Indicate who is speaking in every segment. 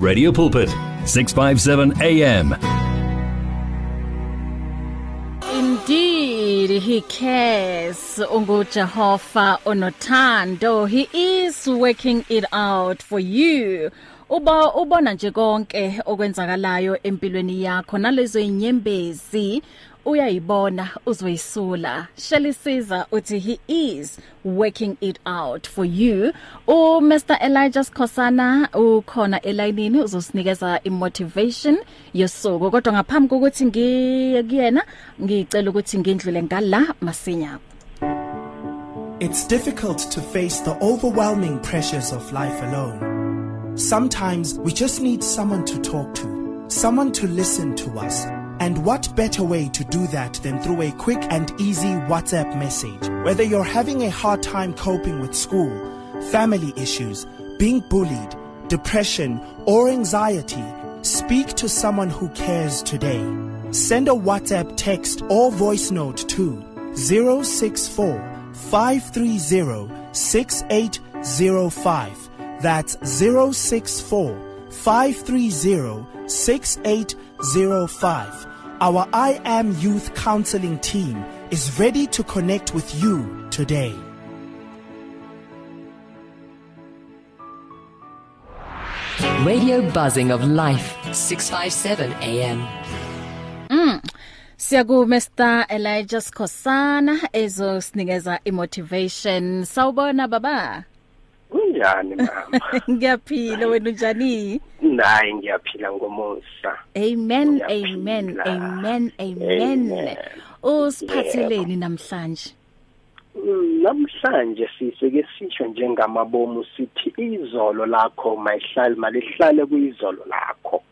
Speaker 1: Radio Pulpit 657 AM
Speaker 2: Indeed he cares. unguJehova onothando. He is working it out for you. Uba ubona nje konke okwenzakalayo empilweni yakho nalezo inyembezi. Uyayibona uzoyisula shelisiza uthi he is working it out for you u Mr Elijah Skosana ukhona elayinini uzosinikeza imotivation yosuku kodwa ngaphambi kokuthi ngiye kuyena ngicela ukuthi ngindlule ngala masinya
Speaker 3: It's difficult to face the overwhelming pressures of life alone. Sometimes we just need someone to talk to, someone to listen to us. And what better way to do that than through a quick and easy WhatsApp message? Whether you're having a hard time coping with school, family issues, being bullied, depression, or anxiety, speak to someone who cares today. Send a WhatsApp text or voice note to 064 530 6805. That's 064 530 6805. Our I Am Youth Counseling team is ready to connect with you today.
Speaker 4: Radio buzzing of life 657 AM
Speaker 2: Siyaku Mr Elijah Skosana ezosinikeza imotivation. Sawubona baba.
Speaker 5: Kunjani mama?
Speaker 2: Ngiyaphila wena unjani?
Speaker 5: Nayi ngiyaphila ngomusa.
Speaker 2: Amen amen amen amen. Usiphatheleni namhlanje?
Speaker 5: Mm, namhlanje siseke sisho njengamabomu sithi izolo lakho mayihlali malihlale kuyizolo lakho.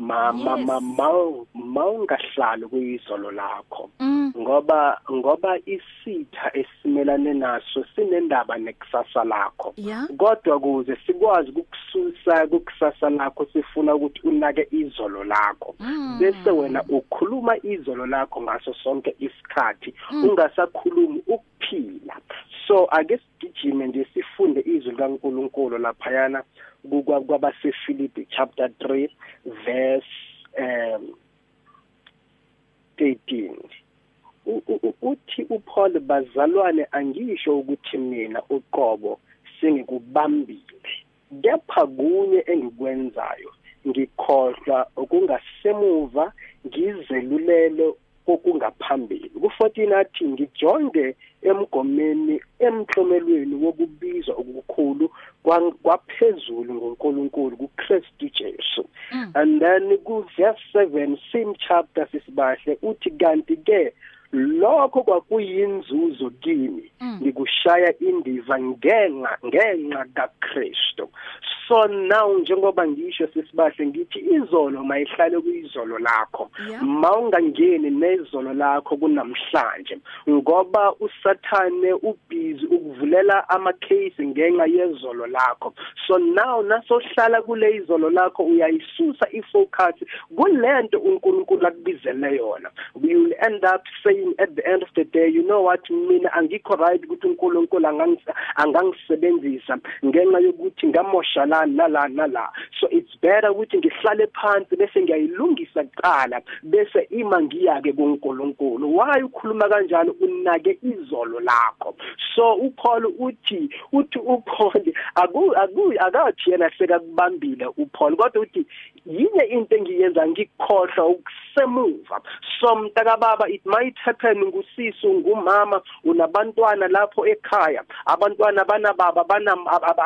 Speaker 5: Mama
Speaker 2: Yes.
Speaker 5: mama mawungahlali kuyizolo lakho.
Speaker 2: Mm.
Speaker 5: Ngoba ngoba isitha esimelane naso sinendaba nekusasa lakho.
Speaker 2: Yeah
Speaker 5: kodwa kuze sikwazi ukukususa kukusasa lakho sifuna ukuthi unake izolo lakho.
Speaker 2: Mm.
Speaker 5: bese wena ukhuluma izolo lakho ngaso sonke isikhathi. Ungasakhulumi ukuphila. So ake sigijime nje sifunde izwi likaNkuluNkulu laphayana kukwa kwabaseFilipi chapter 3 verse um 13 U- u- u- uthi uPaul bazalwane angisho ukuthi mina uqobo sengikubambile. Kepha kunye engikwenzayo ngikhohlwa okungasemuva ngizelulelo kokungaphambili ku14 athi ngijonge emgomeni emhlomelweni wokubizwa okukhulu kwa- kwaphezulu ngoNkulunkulu kuKristu Jesu
Speaker 2: Mm.
Speaker 5: and then ku verse 7 same chapter sisibahle uthi kanti ke lokho kwakuyinzuzo kimi
Speaker 2: Mm.
Speaker 5: ngikushaya indiva ngenxa ngenxa kaKristu so now njengoba ngisho sisibahle ngithi izolo mayihlale kuyizolo lakho.
Speaker 2: Yeah.
Speaker 5: mawungangeni nezolo lakho kunamhlanje ngoba usathane ubhizi ukuvulela ama case ngenxa yezolo lakho. So now nasohlala kule izolo lakho uyayisusa ifocus kulento uNkulunkulu akubizele yona. We will end up saying at the end of the day you know what mina angikho right ukuthi uNkulunkulu angangisa angangisebenzisa ngenxa yokuthi ngamosha la nala nala so it's better ukuthi ngihlale phansi bese ngiyayilungisa kuqala bese ima ngiyake kuNkulunkulu. Why ukhuluma kanjalo unake izolo lakho. So uPaul uthi uthi uPaul aku aku akathi yena sekakubambile uPaul kodwa uthi yinye into engiyenza ngikhohlwa ukusemuva. So mntaka baba it might happen ngusiso ngumama unabantwana lapho ekhaya. Abantwana banababa bana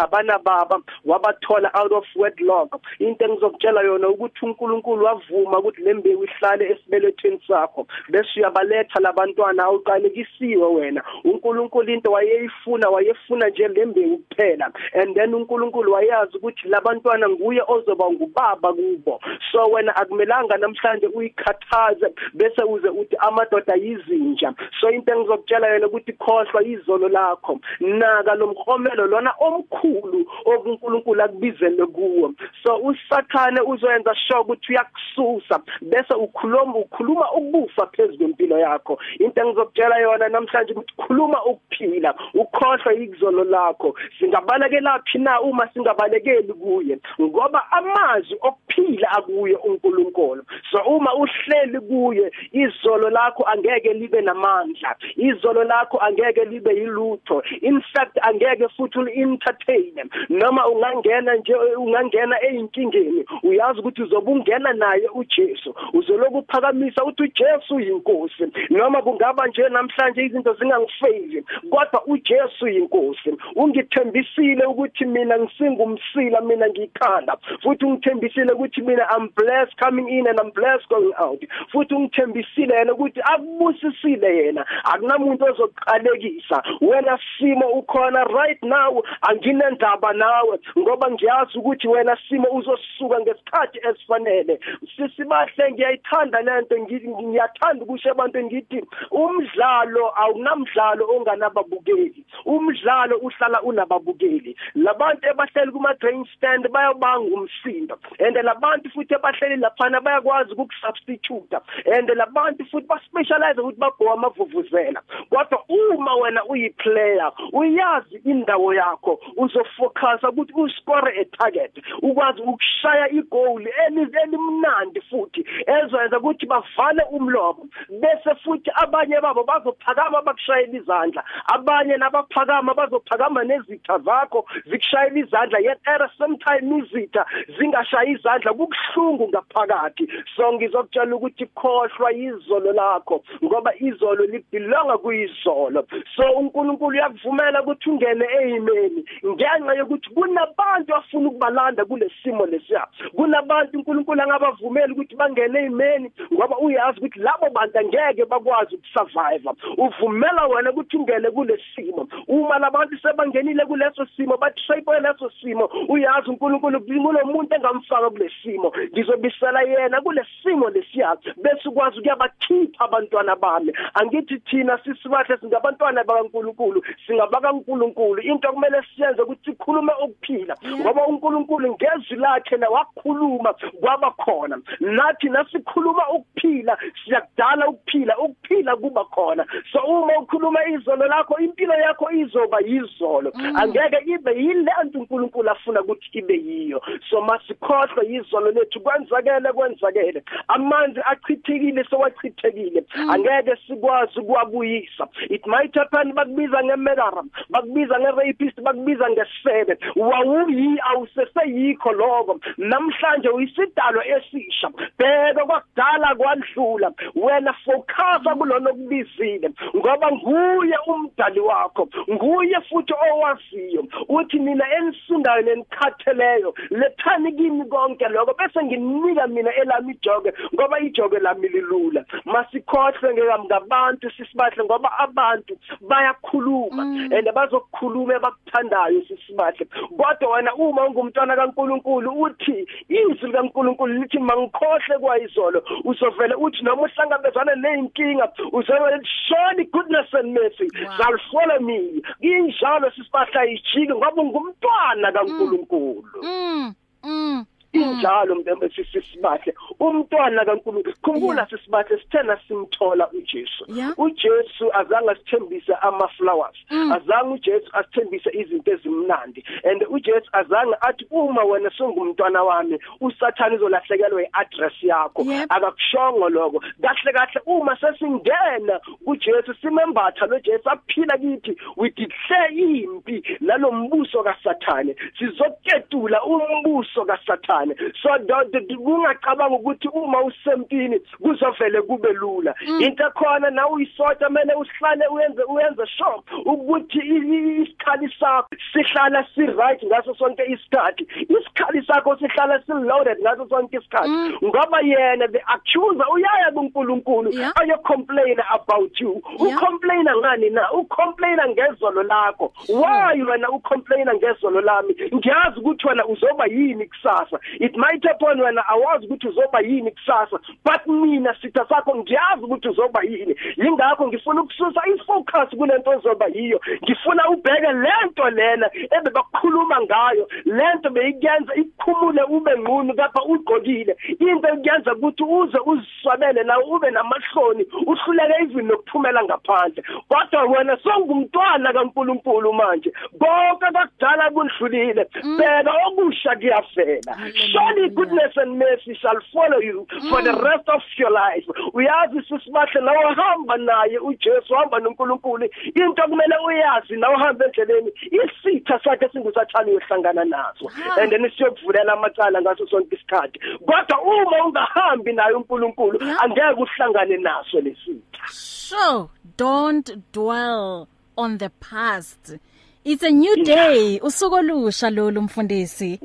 Speaker 5: abana baba wabathola out of wedlock. Into engizokutshela yona ukuthi uNkulunkulu wavuma ukuthi lembewu ihlale esibelethweni sakho. Bese uyabaletha labantwana awuqalekisiwe wena. uNkulunkulu into wayeyifuna wayefuna nje lembewu kuphela. And then uNkulunkulu wayazi ukuthi labantwana nguye ozoba ngubaba kubo. So wena akumelanga namhlanje uyi uyikhathaze bese uze uthi amadoda yizinja. So into engizokutshela yona ukuthi khohlwa izolo lakho. Naka lomkhomelo lona omkhulu okuNkulunkulu akubizele kuwo. So usathane uzoyenza sure ukuthi uyakususa bese ukhuluma ukhuluma ukufa phezulu kwempilo yakho. Into engizokutshela yona namhlanje ukuthi khuluma ukuphila ukhohlwa ikuzolo lakho. Singabalekelapi na uma singabalekeli kuye? Ngoba amazwi okuphila akuye uNkulunkulu. So uma uhleli kuye izolo lakho angeke libe namandla. Izolo lakho angeke libe yilutho. In fact angeke futhi ulentertain noma ungangena nje ungangena eyinkingeni uyazi ukuthi uzobungena naye uJesu. Uzoloku uphakamisa uthi uJesu yinkosi. Noma kungaba nje namhlanje izinto zingangifezi kodwa uJesu yinkosi. Ungithembisile ukuthi mina ngisingumsila mina ngikhanda. Futhi ungithembisile ukuthi mina I'm blessed coming in and I'm blessed going out. Futhi ungithembisile yena ukuthi akubusisile yena. Akunamuntu ozoqalekisa. Wena simo ukhona right now anginendaba nawe. Ngoba ngiyazi ukuthi wena simo uzosuka ngesikhathi esifanele. Sisibahle ngiyayithanda lento ngiyathanda ukusho ebantwini ngithi umdlalo awunamdlalo onganababukeli. Umdlalo uhlala unababukeli. Labantu ebahleli kuma grandstand bayabanga umsindo. And labantu futhi ebahleli laphana bayakwazi ukusubstitute and labantu futhi baspecialize ukuthi babhowa amavuvuzela. Kodwa uma wena uyiplayer uyazi indawo yakho uzofocusa ukuthi uscore a target ukwazi ukushaya igoal elimnandi futhi ezwenza ukuthi bavale umlomo bese futhi abanye babo bazophakama bakushayela izandla abanye nabaphakama bazophakama nezitha zakho zikushayela izandla yet at the same time izitha zingashaya izandla kubuhlungu ngaphakathi. So ngizokutshela ukuthi khohlwa izolo lakho ngoba izolo libelonga kuyizolo. So uNkulunkulu uyakuvumela ukuthi ungene eyimeni ngenxa yokuthi kunabantu afuna ukubalanda kulesimo lesiya. Kunabantu uNkulunkulu angabavumeli ukuthi bangene eyimeni ngoba uyazi ukuthi labo bantu angeke bakwazi ukusurvive uvumela wena ukuthi ungene kulesimo uma labantu sebangenile kuleso simo batrape leso simo uyazi uNkulunkulu kulomuntu engamfaka kulesimo ngizobisela yena kulesimo lesiya bese ukwazi ukuyabakhipha abantwana bami. Angithi thina sisibahle singabantwana bakaNkulunkulu singabakaNkulunkulu into kumele siyenze ukuthi sikhulume ukuphila ngoba uNkulunkulu ngezwi lakhe na wakhuluma kwaba khona. Nathi nasikhuluma ukuphila siyakudala ukuphila ukuphila kuba khona. So uma ukhuluma izolo lakho impilo yakho izoba yizolo. Angeke ibe yilento uNkulunkulu afuna ukuthi ibe yiyo. So masikhohlwe yizolo lethu kwenzakele kwenzakele. Amanzi achithekile sewachithekile angeke sikwazi ukuwabuyisa. It might happen bakubiza ngemurderer bakubiza ngerapist bakubiza ngesebe. Wawuyi awuseseyikho lokho. Namhlanje uyisidalwa esisha. Bheka kwakudala kwadlula. Wena focusa kulona okubizile. Ngoba nguye umdali wakho. Nguye futhi owaziyo. Uthi mina enisundayo nenikhatheleyo lethani kimi konke lokho bese nginika mina elami ijoke ngoba ijoke lami lilula. Masikhohle ngabantu sisibahle ngoba abantu bayakhuluma and bazokukhuluma abakuthandayo sisibahle. Kodwa wena uma ungumntwana kaNkuluNkulu uthi izwi likaNkuluNkulu lithi mangikhohle kwayizolo. Uzovele uthi noma uhlangabezana nezinkinga uzovele surely goodness and mercy shall follow me injalo sisibahla ijike ngoba ungumntwana kaNkuluNkulu.
Speaker 2: Mm mm.
Speaker 5: Injalo mbembe sisibahle umntwana kaNkulunkulu khumbula sisibahle sithena simthola uJesu. uJesu azange asithembise ama flowers azange uJesu asithembise izinto ezimnandi. And uJesu azange athi uma wena sungumntwana wami usathana izolahlekelwa iaddress yakho. Akakushongo lokho. Kahle kahle uma sesingena uJesu simembatha lo Jesu aphila kithi we declare impi nalombuso kaSathane. Sizoketula umbuso kaSathane. Kancane so kungacabanga ukuthi uma usempini kuzovele kube lula. Into khona na uyisota mele usihlale uyenze uyenze sure ukuthi isikhali sakho sihlala si right ngaso sonke isikhathi. Isikhali sakho sihlala si loaded ngaso sonke isikhathi. Ngoba yena the accuser uyaya kuNkulunkulu ayo complain about you. Ucomplain ngani na? Ucomplain ngezolo lakho. Why wena ucomplain ngezolo lami? Ngiyazi ukuthi wena uzoba yini kusasa. It it might happen wena awazi ukuthi uzoba yini kusasa but mina sitha sakho ngiyazi ukuthi uzoba yini. Yingakho ngifuna ukususa ifocus kulento ozoba yiyo. Ngifuna ubheke lento lena ebebakhuluma ngayo. Lento beyikuyenza ikhumule ube ngqunu kapha ugqokile into ekuyenza ukuthi uze uziswabele nawe ube namahloni uhluleke even nokuphumela ngaphandle. Kodwa wena songumntwana kaNkuluNkulu manje. Konke kakudala kundlulile bheka okusha kuyafela. Surely goodness and mercy shall follow you for the rest of your life. Uyazi sisibahle nawe hamba naye uJesu hamba noNkulunkulu. Into kumele uyazi nawe uhamba endleleni isitha sakhe singusathani uyohlangana naso. And then siyokuvulela amacala ngaso sonke isikhathi. Kodwa uma ungahambi naye uNkulunkulu angeke uhlangane naso lesitha
Speaker 2: sure don't dwell on the past. It's a new day. Usuku olusha lolu mfundisi.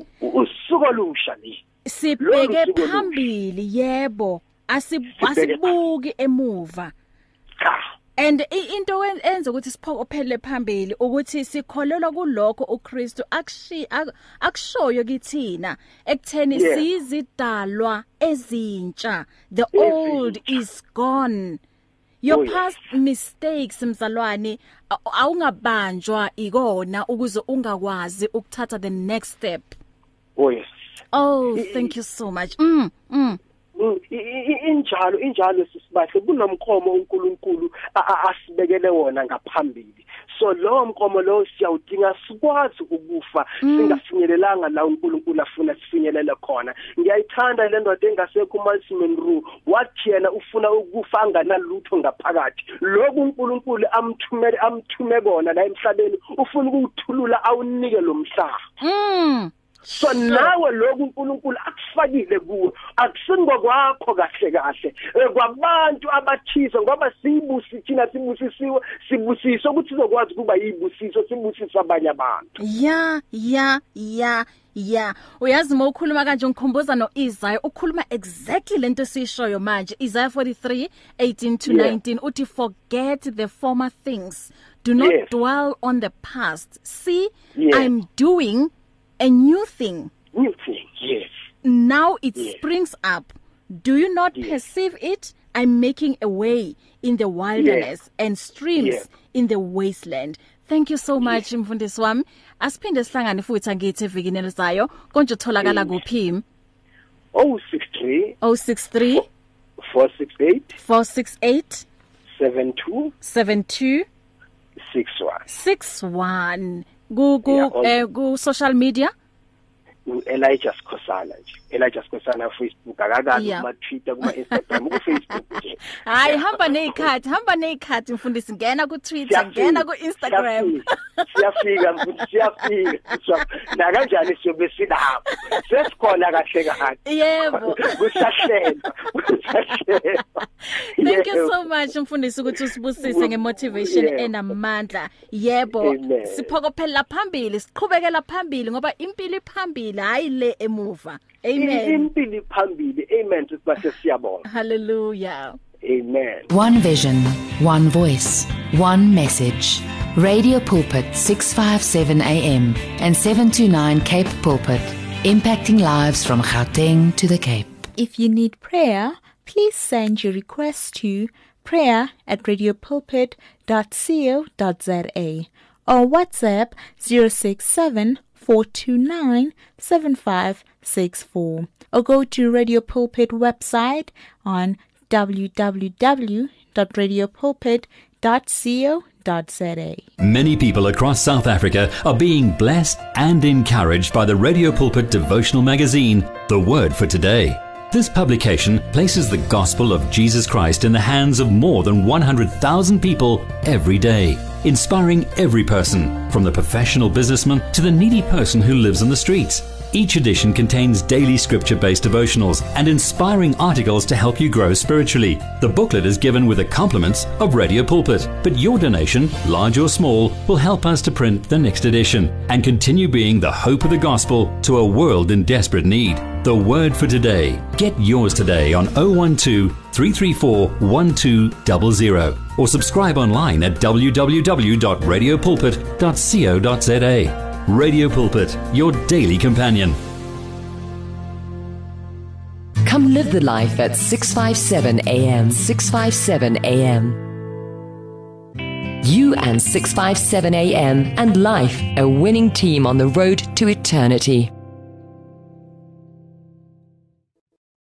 Speaker 5: Usuku olusha ni
Speaker 2: sibheke
Speaker 5: Lolu suku
Speaker 2: phambili yebo. Asib-
Speaker 5: Sibheke
Speaker 2: asibuki emuva.
Speaker 5: Cha
Speaker 2: and i- into wen- enza ukuthi siphokophele phambili ukuthi sikholelwa kulokho uKristu akushi ak- akushoyo kithina. Ekutheni
Speaker 5: Yeah.
Speaker 2: sizidalwa ezintsha. The old
Speaker 5: Ezintsha.
Speaker 2: is gone. Your
Speaker 5: Oh, yes.
Speaker 2: past mistakes mzalwane a- awungabanjwa ikona ukuze ungakwazi ukuthatha the next step.
Speaker 5: Oh yes
Speaker 2: oh thank you so much. Mm mm.
Speaker 5: Mm, i- i- i- injalo injalo sisibahle kunomkhomo uNkulunkulu a- a- asibekele wona ngaphambili. So lowo mkhomo lo siyawudinga sikwazi ukufa. Singafinyelelanga la uNkulunkulu afuna sifinyelele khona. Ngiyayithanda le ndoda engasekho uMalsimon Roo wathi yena ufuna ukufa anganalutho ngaphakathi. Lokhu uNkulunkulu amthumele amthume kona la emhlabeni ufuna ukuthulula awunike lo mhlaba.
Speaker 2: Mm.
Speaker 5: So nawe lokhu uNkulunkulu akufakile kuwe. Akusingokwakho kahle kahle. Eh, kwabantu abathize ngoba siyibusi thina sibusisiwe sibusiswe ukuthi sizokwazi kuba yibusiso sibusisa abanye abantu.
Speaker 2: Ya ya ya ya. Uyazi uma ukhuluma kanje ngikhumbuza noIsaiah ukhuluma exactly lento esishoyo manje. Isaiah 43:18 to
Speaker 5: Yeah.
Speaker 2: 19 uthi forget the former things. Do not
Speaker 5: Yes.
Speaker 2: dwell on the past. See
Speaker 5: Yes.
Speaker 2: i'm doing a new thing.
Speaker 5: New thing yes.
Speaker 2: Now it
Speaker 5: Yes.
Speaker 2: springs up. Do you not
Speaker 5: Yes.
Speaker 2: perceive it? I'm making a way in the wilderness and streams
Speaker 5: Yes.
Speaker 2: in the wasteland. Thank you so much mfundisi wami. Asiphinde sihlangane futhi angithi evikini elizayo konje utholakala
Speaker 5: Amen.
Speaker 2: kuphi?
Speaker 5: 063
Speaker 2: 063
Speaker 5: 468
Speaker 2: 468
Speaker 5: 72
Speaker 2: 72
Speaker 5: 61
Speaker 2: 61 ku ku
Speaker 5: Yeah, on-
Speaker 2: eh ku social media?
Speaker 5: uElijah Skhosana nje Elijah Skhosana Facebook akakazi
Speaker 2: Yeah.
Speaker 5: kuma Twitter kuma Instagram ku Facebook nje
Speaker 2: hayi hamba nezikhathi hamba nezikhathi mfundisi ngena ku Twitter ngena ku Instagram
Speaker 5: siyafika mfundisi siyafika So, na kanjani siyobe silapho sesikhona kahle kahle
Speaker 2: yebo
Speaker 5: kusahlela kusahlela
Speaker 2: Thank you
Speaker 5: Yebo.
Speaker 2: so much mfundisi ukuthi usibusise ngemotivation
Speaker 5: Yeah.
Speaker 2: enamandla. Yebo,
Speaker 5: Amen.
Speaker 2: siphokophela phambili, siqhubekela phambili ngoba impilo iphambili hayi le emuva. Amen.
Speaker 5: impilo phambili amen sibase siyabonga
Speaker 2: Hallelujah.
Speaker 5: amen
Speaker 4: One vision, one voice, one message. Radio Pulpit 657 AM and 729 Cape Pulpit, impacting lives from Gauteng to the Cape.
Speaker 6: If you need prayer, please send your request to prayer at radiopulpit.co.za or WhatsApp 067 429 7564 or go to Radio Pulpit website on www.radiopulpit.co.za.
Speaker 1: Many people across South Africa are being blessed and encouraged by the Radio Pulpit devotional magazine, The Word for Today. This publication places the gospel of Jesus Christ in the hands of more than 100,000 people every day, inspiring every person, from the professional businessman to the needy person who lives on the streets. Each edition contains daily scripture based devotionals and inspiring articles to help you grow spiritually. The booklet is given with the compliments of Radio Pulpit, but your donation, large or small, will help us to print the next edition and continue being the hope of the gospel to a world in desperate need. The word for today. Get yours today on 012 334 1200 or subscribe online at www.radiopulpit.co.za. Radio Pulpit, your daily companion.
Speaker 7: and live the life at 657 AM. 657 AM. You and 657 AM and life, a winning team on the road to eternity.